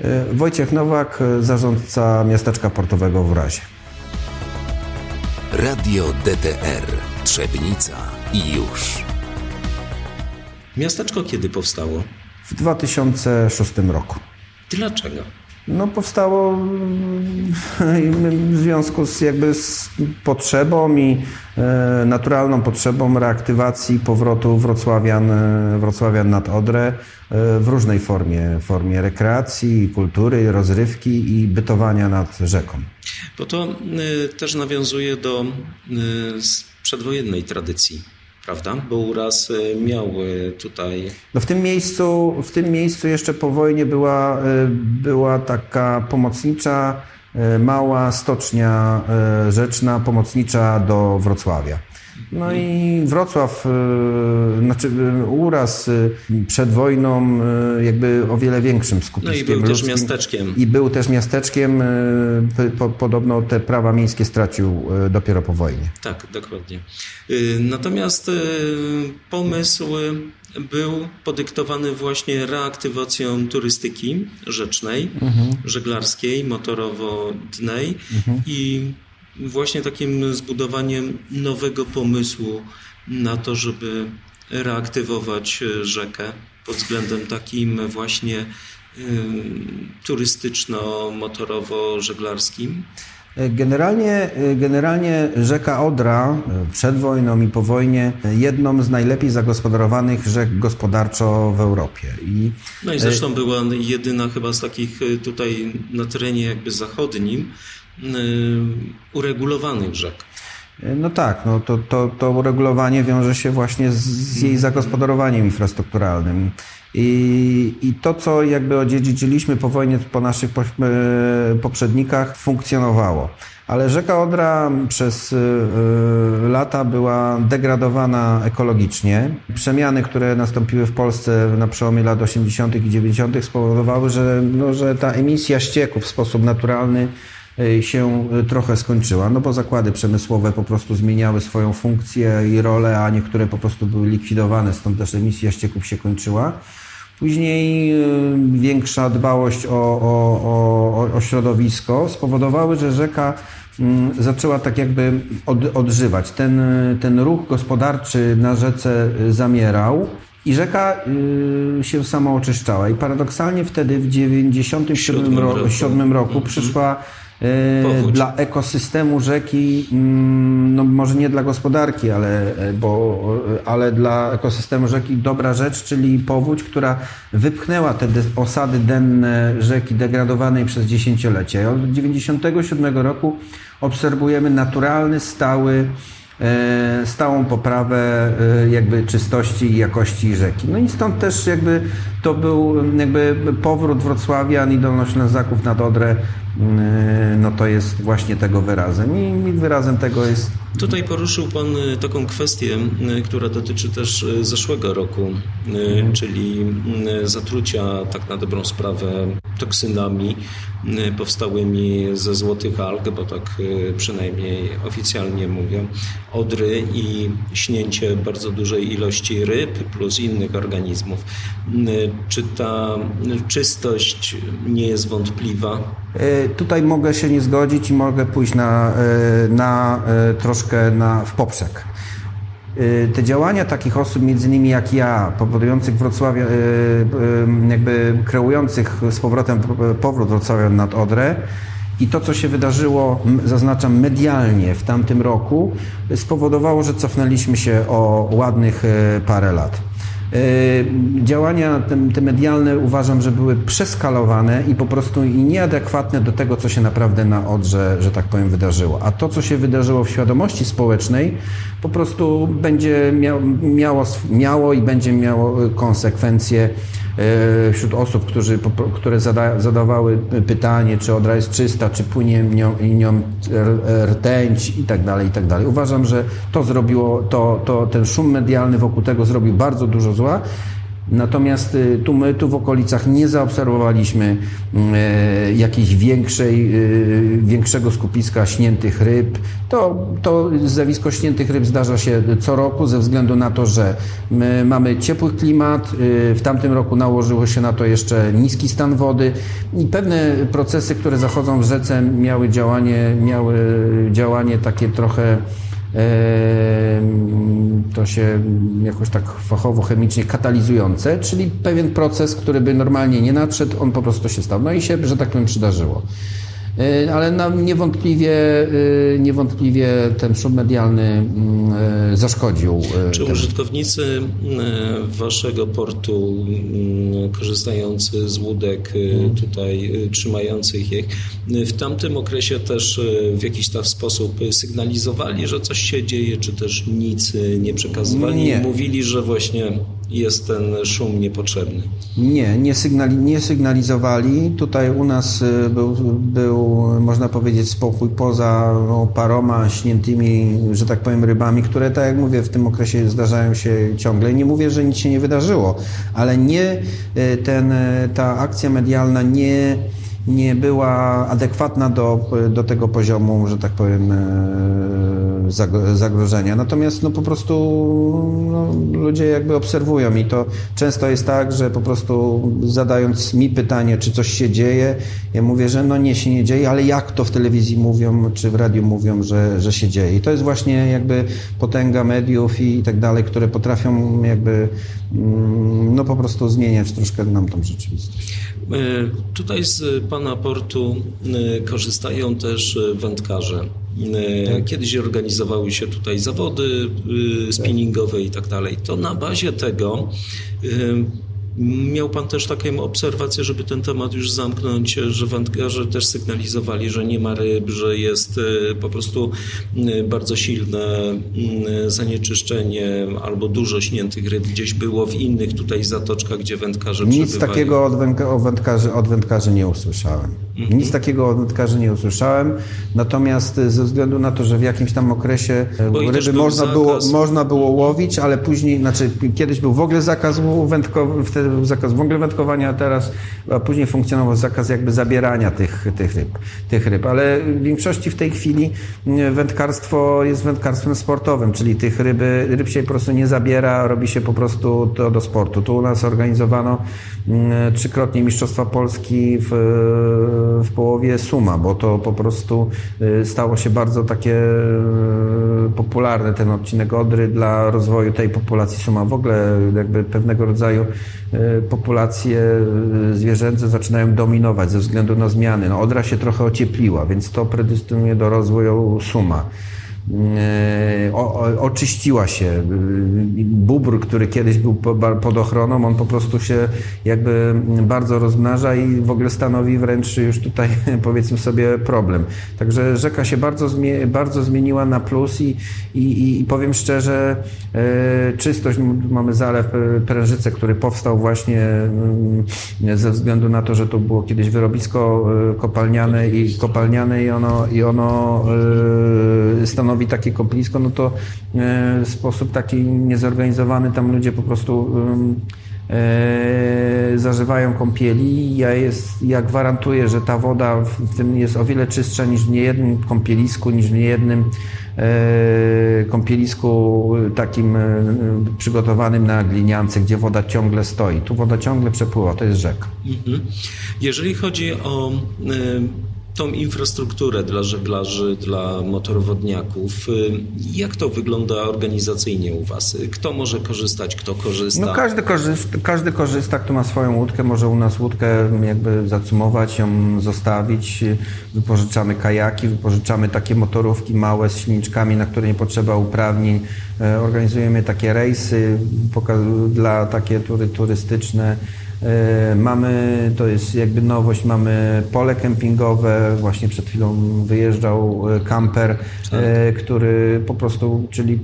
E, Wojciech Nowak, zarządca miasteczka portowego w Urazie. Radio DTR Trzebnica i już. Miasteczko kiedy powstało? W 2006 roku. Dlaczego? No powstało mm, w związku z jakby z potrzebą i e, naturalną potrzebą reaktywacji powrotu Wrocławian, e, Wrocławian nad Odrę e, w różnej formie, formie rekreacji, kultury, rozrywki i bytowania nad rzeką. Bo to też nawiązuje do przedwojennej tradycji, prawda? Bo uraz y, miał y, tutaj No w tym miejscu, w tym miejscu jeszcze po wojnie była, e, była taka pomocnicza, mała stocznia rzeczna, pomocnicza do Wrocławia. No i Wrocław, e, znaczy e, uraz e, przed wojną jakby o wiele większym No skupiskiem i był też ludzkim. miasteczkiem. I był też miasteczkiem. podobno te prawa miejskie stracił dopiero po wojnie. Tak, dokładnie. Y, Natomiast y, pomysł był podyktowany właśnie reaktywacją turystyki rzecznej, żeglarskiej, motorowo-dnej i właśnie takim zbudowaniem nowego pomysłu na to, żeby reaktywować y, rzekę pod względem takim właśnie y, turystyczno-motorowo-żeglarskim. Generalnie, generalnie rzeka Odra e, przed wojną i po wojnie e, jedną z najlepiej zagospodarowanych rzek gospodarczo w Europie. I No i zresztą była jedyna chyba z takich tutaj na terenie jakby zachodnim uregulowanych rzek. e, no tak, no to, to, to uregulowanie wiąże się właśnie z, jej zagospodarowaniem infrastrukturalnym. I, I to, co jakby odziedziczyliśmy po wojnie, po naszych e, poprzednikach, funkcjonowało. Ale rzeka Odra przez y, y, lata była degradowana ekologicznie. Przemiany, które nastąpiły w Polsce na przełomie lat 80. i 90. spowodowały, że, no, że ta emisja ścieków w sposób naturalny y, się y, trochę skończyła, no bo zakłady przemysłowe po prostu zmieniały swoją funkcję i rolę, a niektóre po prostu były likwidowane, stąd też emisja ścieków się kończyła. Później y, większa dbałość o, o, o, o środowisko spowodowały, że rzeka mm, zaczęła tak jakby od, odżywać. Ten, ten ruch gospodarczy na rzece zamierał i rzeka y, się sama oczyszczała. I paradoksalnie wtedy w 97 Siódmym ro, roku. roku przyszła Powódź. dla ekosystemu rzeki, mm, no może nie dla gospodarki, ale, e, bo, ale dla ekosystemu rzeki dobra rzecz, czyli powódź, która wypchnęła te osady denne rzeki degradowanej przez dziesięciolecia. I Od 97 roku obserwujemy naturalny, stały e, stałą poprawę e, jakby czystości i jakości rzeki. No i stąd też jakby to był m, jakby powrót Wrocławian i Dolnoślązaków nad Odrę, m, no to jest właśnie tego wyrazem i wyrazem tego jest Tutaj poruszył Pan y, taką kwestię, y, która dotyczy też y, zeszłego roku, y, czyli zatrucia tak na dobrą sprawę toksynami powstałymi ze złotych alg, bo tak przynajmniej oficjalnie mówią, odry i śnięcie bardzo dużej ilości ryb plus innych organizmów. Czy ta czystość nie jest wątpliwa? E, Tutaj mogę się nie zgodzić i mogę pójść na, e, na e, troszkę na, w poprzek. Te działania takich osób, między innymi jak ja, powodujących Wrocławia, jakby kreujących z powrotem powrót Wrocławia nad Odrę i to, co się wydarzyło, zaznaczam, medialnie w tamtym roku, spowodowało, że cofnęliśmy się o ładnych parę lat. E, Działania te, medialne uważam, że były przeskalowane i po prostu i nieadekwatne do tego, co się naprawdę na Odrze, że tak powiem, wydarzyło. A to, co się wydarzyło w świadomości społecznej, po prostu będzie miało, miało, miało i będzie miało konsekwencje wśród osób, którzy, które zada, zadawały pytanie, czy Odra jest czysta, czy płynie nią, nią rtęć i tak dalej, i tak dalej. Uważam, że to zrobiło, to, to, ten szum medialny wokół tego zrobił bardzo dużo zła. Natomiast y, tu my tu w okolicach nie zaobserwowaliśmy e, jakiejś większej, y, większego skupiska śniętych ryb. To, to zjawisko śniętych ryb zdarza się co roku ze względu na to, że my mamy ciepły klimat. Y, w tamtym roku nałożyło się na to jeszcze niski stan wody i pewne procesy, które zachodzą w rzece miały działanie, miały działanie takie trochę to się jakoś tak fachowo, chemicznie katalizujące, czyli pewien proces, który by normalnie nie nadszedł, on po prostu się stał. No i się, że tak powiem, przydarzyło. E, ale niewątpliwie, e, niewątpliwie ten szum medialny mm, e, zaszkodził. Czy użytkownicy waszego portu, mm, korzystający z łódek mhm. tutaj trzymających ich, w tamtym okresie też w jakiś tam sposób sygnalizowali, że coś się dzieje, czy też nic nie przekazywali nie. mówili, że właśnie jest ten szum niepotrzebny? Nie, nie, sygnali, nie sygnalizowali. Tutaj u nas był, był można powiedzieć, spokój poza no, paroma śniętymi, że tak powiem, rybami, które, tak jak mówię, w tym okresie zdarzają się ciągle. Nie mówię, że nic się nie wydarzyło, ale nie e, ten, e, ta akcja medialna nie nie była adekwatna do, do tego poziomu, że tak powiem, e, zagrożenia. Natomiast no, po prostu no, ludzie jakby obserwują i to często jest tak, że po prostu zadając mi pytanie, czy coś się dzieje, ja mówię, że no nie się nie dzieje, ale jak to w telewizji mówią, czy w radiu mówią, że, że się dzieje. I to jest właśnie jakby potęga mediów i tak dalej, które potrafią jakby mm, no po prostu zmieniać troszkę nam tą rzeczywistość. E, tutaj z Pana portu e, korzystają też e, wędkarze. Tak. Kiedyś organizowały się tutaj zawody spinningowe i tak dalej. To na bazie tego Miał Pan też taką obserwację, żeby ten temat już zamknąć, że wędkarze też sygnalizowali, że nie ma ryb, że jest e, po prostu e, bardzo silne mm, zanieczyszczenie albo dużo śniętych ryb gdzieś było w innych tutaj zatoczkach, gdzie wędkarze Nic takiego od, wędkarzy, od wędkarzy nie usłyszałem. Mhm. Nic takiego od wędkarzy nie usłyszałem, natomiast ze względu na to, że w jakimś tam okresie e, Bo ryby można było, można było łowić, ale później, znaczy kiedyś był w ogóle zakaz wędkowy, wtedy był zakaz w ogóle wędkowania, a teraz, a później funkcjonował zakaz jakby zabierania tych, tych, ryb, tych ryb. Ale w większości w tej chwili mm, wędkarstwo jest wędkarstwem sportowym, czyli tych ryby, ryb się po prostu nie zabiera, robi się po prostu to do sportu. Tu u nas organizowano trzykrotnie Mistrzostwa Polski w, w połowie Suma, bo to po prostu y, stało się bardzo takie y, popularne, ten odcinek Odry dla rozwoju tej populacji Suma. W ogóle jakby pewnego rodzaju E, populacje zwierzęce zaczynają dominować ze względu na zmiany. No, Odra się trochę ociepliła, więc to predystynuje do rozwoju suma. E, o, oczyściła się. Bubr, który kiedyś był pod ochroną, on po prostu się jakby bardzo rozmnaża i w ogóle stanowi wręcz już tutaj powiedzmy sobie problem. Także rzeka się bardzo, bardzo zmieniła na plus i, i, i powiem szczerze, e, czystość, mamy zalew e, Prężyce, który powstał właśnie mm, ze względu na to, że to było kiedyś wyrobisko kopalniane i kopalniane i ono, i ono stanowi stanowi takie kąpielisko, no to e, w sposób taki niezorganizowany tam ludzie po prostu e, zażywają kąpieli. Ja, jest, ja gwarantuję, że ta woda w tym jest o wiele czystsza niż w niejednym kąpielisku, niż w niejednym e, kąpielisku takim przygotowanym na gliniance, gdzie woda ciągle stoi. Tu woda ciągle przepływa, to jest rzeka. Mhm. Jeżeli chodzi o tą infrastrukturę dla żeglarzy, dla motorowodniaków. Y, jak to wygląda organizacyjnie u Was? Kto może korzystać, kto korzysta? No każdy, korzysta, każdy korzysta, kto ma swoją łódkę, może u nas łódkę jakby zacumować, ją zostawić. Wypożyczamy kajaki, wypożyczamy takie motorówki małe z silniczkami, na które nie potrzeba uprawnień. E, organizujemy takie rejsy dla takie tury turystyczne. E, mamy, to jest jakby nowość, mamy pole kempingowe, właśnie przed chwilą wyjeżdżał e, kamper, tak. który po prostu, czyli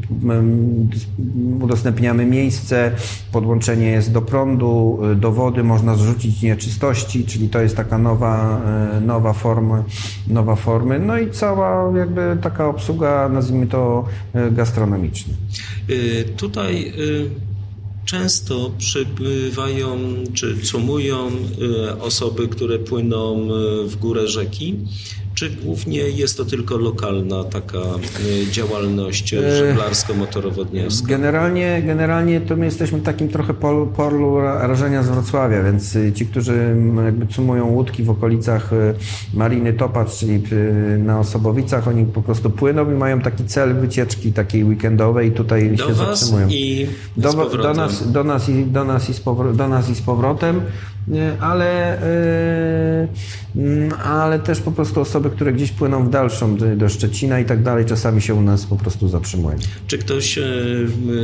udostępniamy miejsce, podłączenie jest do prądu, do wody, można zrzucić nieczystości, czyli to jest taka nowa, nowa forma, nowa formy, no i cała jakby taka obsługa, nazwijmy to gastronomiczna. Tutaj często przybywają czy cumują osoby, które płyną w górę rzeki czy głównie jest to tylko lokalna taka e, działalność e, żeglarsko-motorowodniarska? Generalnie, generalnie to my jesteśmy takim trochę polu, polu rażenia z Wrocławia, więc e, ci, którzy jakby cumują łódki w okolicach Mariny Topacz, czyli na Osobowicach, oni po prostu płyną i mają taki cel wycieczki takiej weekendowej i tutaj do się zatrzymują. I do, do, nas, do, nas i, do, nas i z do nas i z powrotem ale, mm, ale też po prostu osoby, które gdzieś płyną w dalszą do Szczecina i tak dalej, czasami się u nas po prostu zatrzymują. Czy ktoś e,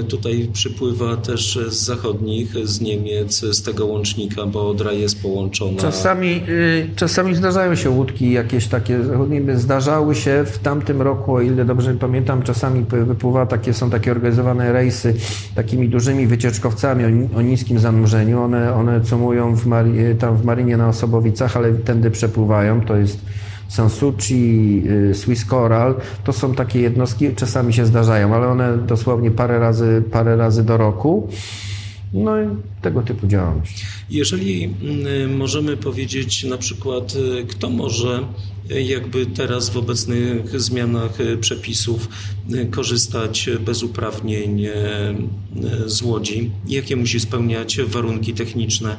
tutaj przypływa też z zachodnich, z Niemiec, z tego łącznika, bo Odra jest połączona? Czasami, y, czasami zdarzają się łódki jakieś takie zachodnie. Zdarzały się w tamtym roku, o ile dobrze pamiętam, czasami wypływa takie, są takie organizowane rejsy takimi dużymi wycieczkowcami o, o niskim zanurzeniu. One, one comują w Mari, tam w Marinie na Osobowicach, ale tędy przepływają. To jest Sansuchi, y, Swiss Coral. To są takie jednostki, czasami się zdarzają, ale one dosłownie parę razy, parę razy do roku. No i tego typu działalność. Jeżeli mm, możemy powiedzieć na przykład, y, kto może jakby teraz w obecnych zmianach przepisów korzystać bez uprawnień e, z łodzi? Jakie musi spełniać warunki techniczne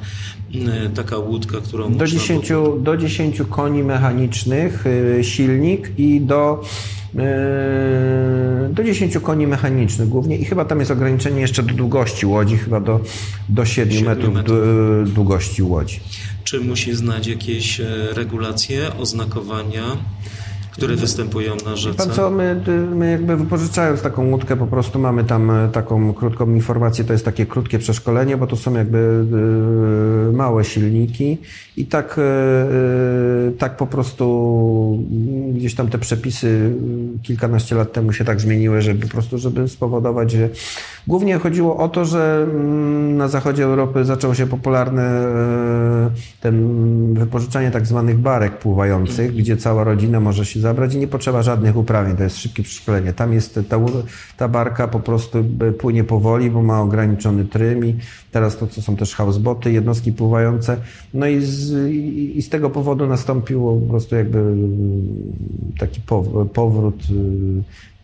e, taka łódka, którą do 10, do 10 koni mechanicznych e, silnik i do do 10 koni mechanicznych głównie i chyba tam jest ograniczenie jeszcze do długości łodzi, chyba do, do 7, 7 metrów, metrów długości łodzi. Czy musi znać jakieś regulacje, oznakowania? Które występują na rzece? Pan co, my, my jakby wypożyczając taką łódkę po prostu mamy tam e, taką krótką informację, to jest takie krótkie przeszkolenie, bo to są jakby y, małe silniki i tak, y, tak po prostu gdzieś tam te przepisy kilkanaście lat temu się tak zmieniły, żeby po prostu, żeby spowodować, że głównie chodziło o to, że mm, na zachodzie Europy zaczął się popularne ten wypożyczanie tak zwanych barek pływających, gdzie cała rodzina może się zabrać i nie potrzeba żadnych uprawnień, to jest szybkie przeszkolenie. Tam jest ta, ta barka po prostu płynie powoli, bo ma ograniczony trym i teraz to, co są też houseboty, jednostki pływające. No i z, i z tego powodu nastąpił po prostu jakby taki powrót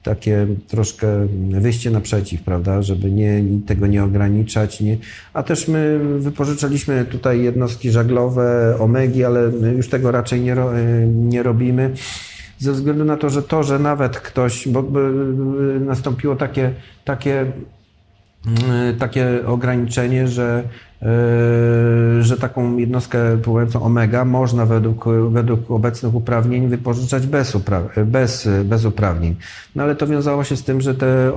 takie troszkę wyjście naprzeciw, prawda, żeby nie, tego nie ograniczać. Nie. A też my wypożyczaliśmy tutaj jednostki żaglowe, omegi, ale już tego raczej nie, nie robimy ze względu na to, że to, że nawet ktoś, bo nastąpiło takie, takie, mm, takie ograniczenie, że że taką jednostkę pływającą Omega można według, według obecnych uprawnień wypożyczać bez, upra bez, bez uprawnień. No ale to wiązało się z tym, że, te,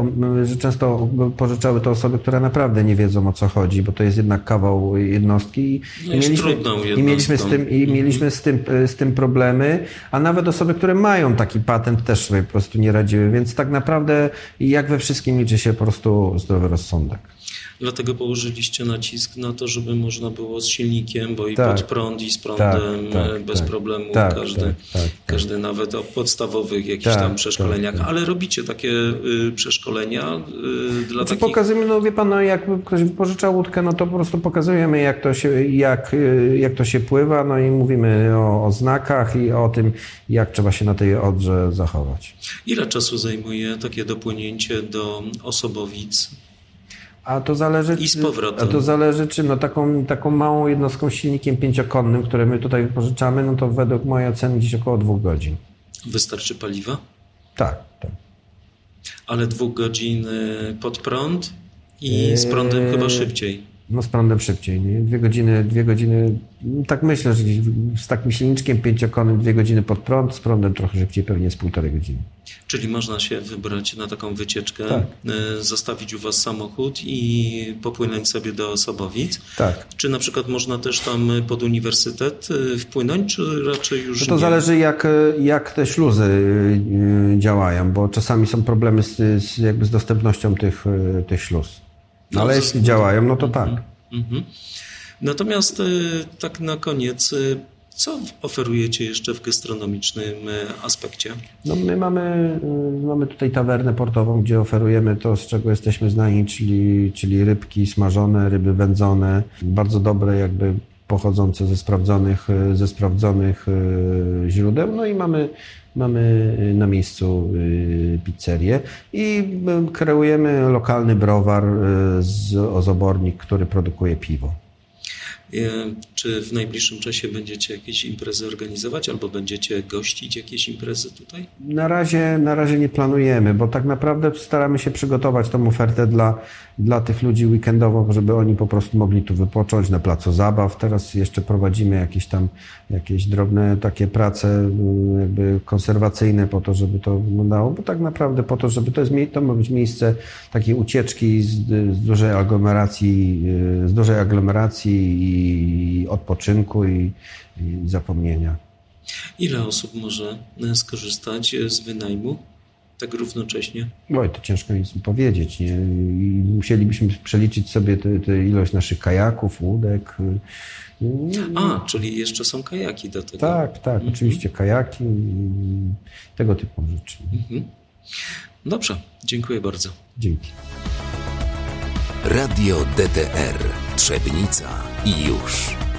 że często pożyczały to osoby, które naprawdę nie wiedzą o co chodzi, bo to jest jednak kawał jednostki i, mieliśmy, i mieliśmy, z tym, i mieliśmy z tym, z tym problemy, a nawet osoby, które mają taki patent też sobie po prostu nie radziły, więc tak naprawdę jak we wszystkim liczy się po prostu zdrowy rozsądek. Dlatego położyliście nacisk na to, żeby można było z silnikiem, bo i tak. pod prąd, i z prądem tak, tak, bez tak. problemu tak, każdy, tak, każdy nawet o podstawowych jakichś tam przeszkoleniach. Ale robicie takie y, przeszkolenia y, dla znaczy, takich... Pokazujemy, no wie pan, no, jak ktoś wypożycza łódkę, no to po prostu pokazujemy, jak to się, jak, y, jak to się pływa, no i mówimy o, o znakach i o tym, jak trzeba się na tej odrze zachować. Ile czasu zajmuje takie dopłynięcie do Osobowic? A to zależy, I z powrotem. A to zależy, czy no taką, taką małą jednostką silnikiem pięciokonnym, które my tutaj wypożyczamy, no to według mojej oceny gdzieś około dwóch godzin. Wystarczy paliwa? Tak, tak. Ale dwóch godzin y, pod prąd i z prądem eee, chyba szybciej. No z prądem szybciej. Nie? Dwie godziny, dwie godziny, tak myślę, że z takim silniczkiem pięciokonnym dwie godziny pod prąd, z prądem trochę szybciej, pewnie z półtorej godziny. Czyli można się wybrać na taką wycieczkę, tak. E, zostawić u Was samochód i popłynąć sobie do Osobowic. Tak. Czy na przykład można też tam pod uniwersytet e, wpłynąć, czy raczej już no to nie? zależy jak, jak te śluzy e, działają, bo czasami są problemy z, z jakby z dostępnością tych, tych śluz. No, Ale jeśli działają, no to tak. Mhm. Natomiast tak na koniec Co oferujecie jeszcze w gastronomicznym aspekcie? No my mamy, mamy tutaj tawernę portową, gdzie oferujemy to, z czego jesteśmy znani, czyli, czyli rybki smażone, ryby wędzone, bardzo dobre jakby pochodzące ze sprawdzonych, ze sprawdzonych źródeł. No i mamy Mamy y, na miejscu y, pizzerię i y, kreujemy lokalny browar z ozobornik, który produkuje piwo. Czy w najbliższym czasie będziecie jakieś imprezy organizować albo będziecie gościć jakieś imprezy tutaj? Na razie, na razie nie planujemy, bo tak naprawdę staramy się przygotować tą ofertę dla, dla tych ludzi weekendowo, żeby oni po prostu mogli tu wypocząć na placu zabaw. Teraz jeszcze prowadzimy jakieś tam jakieś drobne takie prace jakby konserwacyjne po to, żeby to wyglądało, bo tak naprawdę po to, żeby to, jest, to ma być miejsce takiej ucieczki z, z dużej aglomeracji, z dużej aglomeracji i odpoczynku i, i zapomnienia. Ile osób może skorzystać z wynajmu? tak równocześnie? Oj, to ciężko nic powiedzieć. Nie? musielibyśmy przeliczyć sobie tę ilość naszych kajaków, łódek. A, czyli jeszcze są kajaki do tego. Tak, tak, mhm. oczywiście kajaki, tego typu rzeczy. Mhm. Dobrze, dziękuję bardzo. Dzięki. Radio DTR Trzebnica i już.